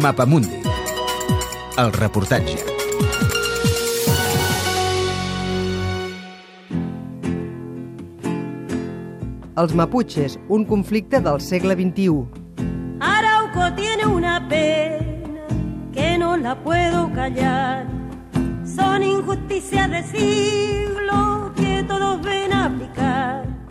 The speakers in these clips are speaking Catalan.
Mapamundi. El reportatge. Els Mapuches, un conflicte del segle XXI. Arauco tiene una pena que no la puedo callar. Son injusticias de siglo que todos ven.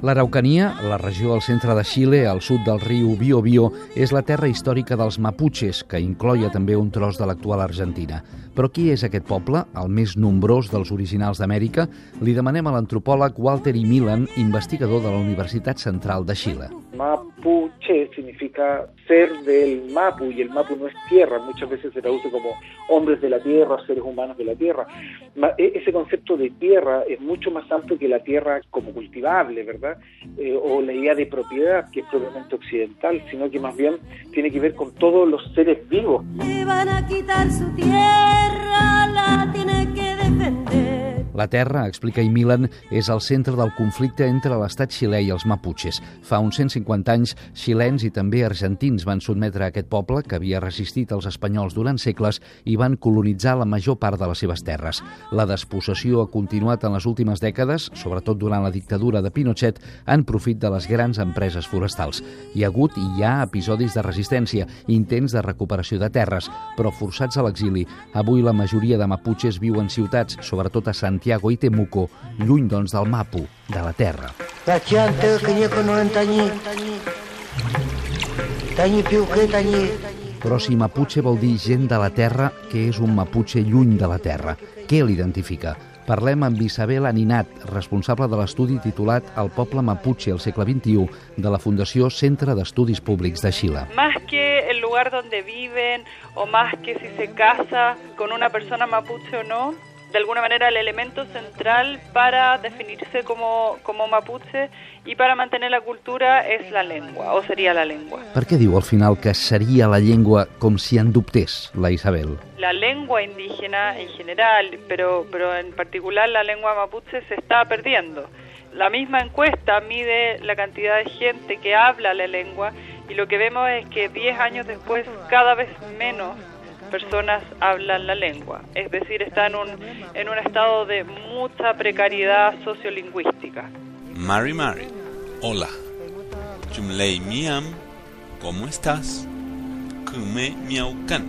L'Araucania, la regió al centre de Xile, al sud del riu Biobío, és la terra històrica dels Mapuches, que incloia també un tros de l'actual Argentina. Però qui és aquest poble, el més nombrós dels originals d'Amèrica? Li demanem a l'antropòleg Walter I. Milan, investigador de la Universitat Central de Xile. Mapuche significa ser del Mapu y el Mapu no es tierra, muchas veces se traduce como hombres de la tierra, seres humanos de la tierra. E, ese concepto de tierra es mucho más amplio que la tierra como cultivable, ¿verdad? Eh, o la idea de propiedad, que es propiamente occidental, sino que más bien tiene que ver con todos los seres vivos. Le van a quitar su tierra, la tiene que. La terra, explica Imilan, és el centre del conflicte entre l'estat xilè i els maputxes. Fa uns 150 anys, xilens i també argentins van sotmetre aquest poble, que havia resistit als espanyols durant segles, i van colonitzar la major part de les seves terres. La despossessió ha continuat en les últimes dècades, sobretot durant la dictadura de Pinochet, en profit de les grans empreses forestals. Hi ha hagut i hi ha episodis de resistència, intents de recuperació de terres, però forçats a l'exili. Avui la majoria de maputxes viuen ciutats, sobretot a Santiago Santiago i Temuco, lluny, doncs, del Mapu, de la terra. Però si Mapuche vol dir gent de la terra, què és un Mapuche lluny de la terra? Què l'identifica? Parlem amb Isabel Aninat, responsable de l'estudi titulat El poble Mapuche al segle XXI de la Fundació Centre d'Estudis Públics de Xile. Más que el lugar donde viven o más que si se casa con una persona mapuche o no, de alguna manera el elemento central para definirse como, como mapuche y para mantener la cultura es la lengua, o sería la lengua. Per què diu al final que seria la llengua com si en dubtés la Isabel? La lengua indígena en general, pero, pero en particular la lengua mapuche se está perdiendo. La misma encuesta mide la cantidad de gente que habla la lengua y lo que vemos es que 10 años después cada vez menos personas hablan la lengua, es decir, está en un, en un estado de mucha precariedad sociolingüística. Mari Mari, hola. Chumlei Miam, ¿cómo estás? Kume Miaucan,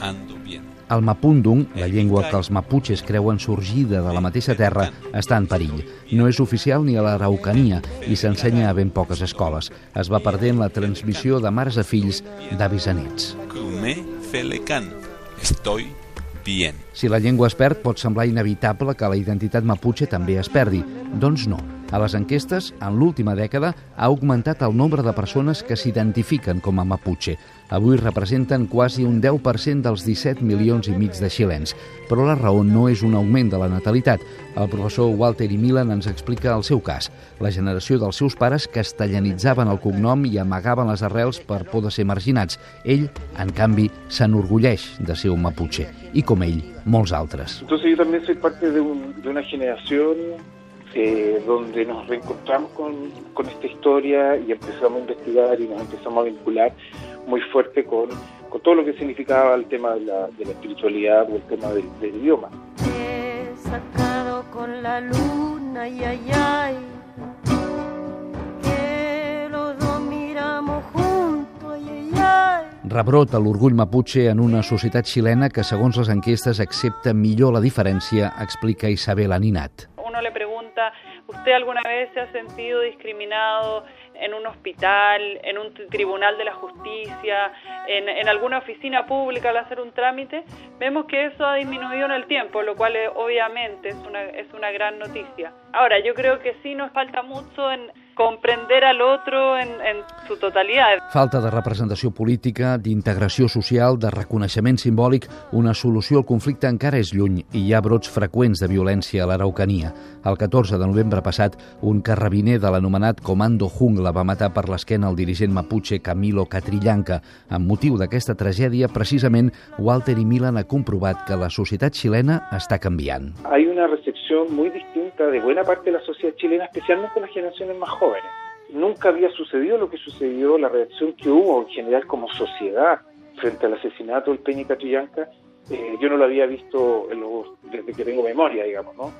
ando bien. El mapundung, la llengua que els maputxes creuen sorgida de la mateixa terra, està en perill. No és oficial ni a l'Araucania i s'ensenya a ben poques escoles. Es va perdent la transmissió de mares a fills d'avis a nets. Kume Felecan. Estoy bien. Si la llengua es perd, pot semblar inevitable que la identitat maputxe també es perdi. Doncs no. A les enquestes, en l'última dècada, ha augmentat el nombre de persones que s'identifiquen com a Mapuche. Avui representen quasi un 10% dels 17 milions i mig de xilens. Però la raó no és un augment de la natalitat. El professor Walter I. Milan ens explica el seu cas. La generació dels seus pares castellanitzaven el cognom i amagaven les arrels per por de ser marginats. Ell, en canvi, s'enorgulleix de ser un Mapuche. I com ell, molts altres. Entonces yo también soy parte de, un, de una generación eh, donde nos reencontramos con, con, esta historia y empezamos a investigar y nos empezamos a vincular muy fuerte con, con todo lo que significaba el tema de la, de la espiritualidad o el tema del, del, idioma. He sacado con la luna y ay, ay, que los dos miramos juntos, ay, ay, ay. Rebrota l'orgull maputxe en una societat xilena que, segons les enquestes, accepta millor la diferència, explica Isabel Aninat. Uno le pregunta, ¿usted alguna vez se ha sentido discriminado en un hospital, en un tribunal de la justicia, en, en, alguna oficina pública al hacer un trámite, vemos que eso ha disminuido en el tiempo, lo cual es, obviamente es una, es una gran noticia. Ahora, yo creo que sí nos falta mucho en comprender al otro en, en su totalidad. Falta de representació política, d'integració social, de reconeixement simbòlic, una solució al conflicte encara és lluny i hi ha brots freqüents de violència a l'Araucania. El 14 de novembre passat, un carrabiner de l'anomenat Comando Jungla va matar per l'esquena el dirigent mapuche Camilo Catrillanca. Amb motiu d'aquesta tragèdia, precisament, Walter i Milan ha comprovat que la societat xilena està canviant. Hay una recepción muy distinta de buena parte de la sociedad chilena, especialmente las generaciones más jóvenes. Nunca había sucedido lo que sucedió, la reacción que hubo en general como sociedad frente al asesinato del Peña Catrillanca, eh, yo no lo había visto en los, desde que tengo memoria, digamos, ¿no?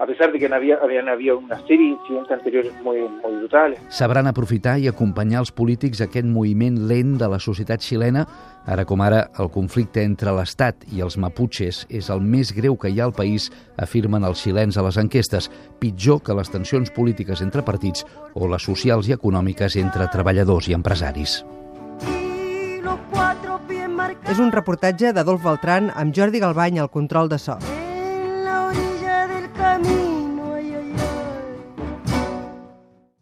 A pesar de que havia, havien havia una sèrie d'incidents anteriors molt, molt brutals. Sabran aprofitar i acompanyar els polítics aquest moviment lent de la societat xilena, ara com ara el conflicte entre l'Estat i els maputxes és el més greu que hi ha al país, afirmen els xilens a les enquestes, pitjor que les tensions polítiques entre partits o les socials i econòmiques entre treballadors i empresaris. És un reportatge d'Adolf Beltran amb Jordi Galbany al control de so.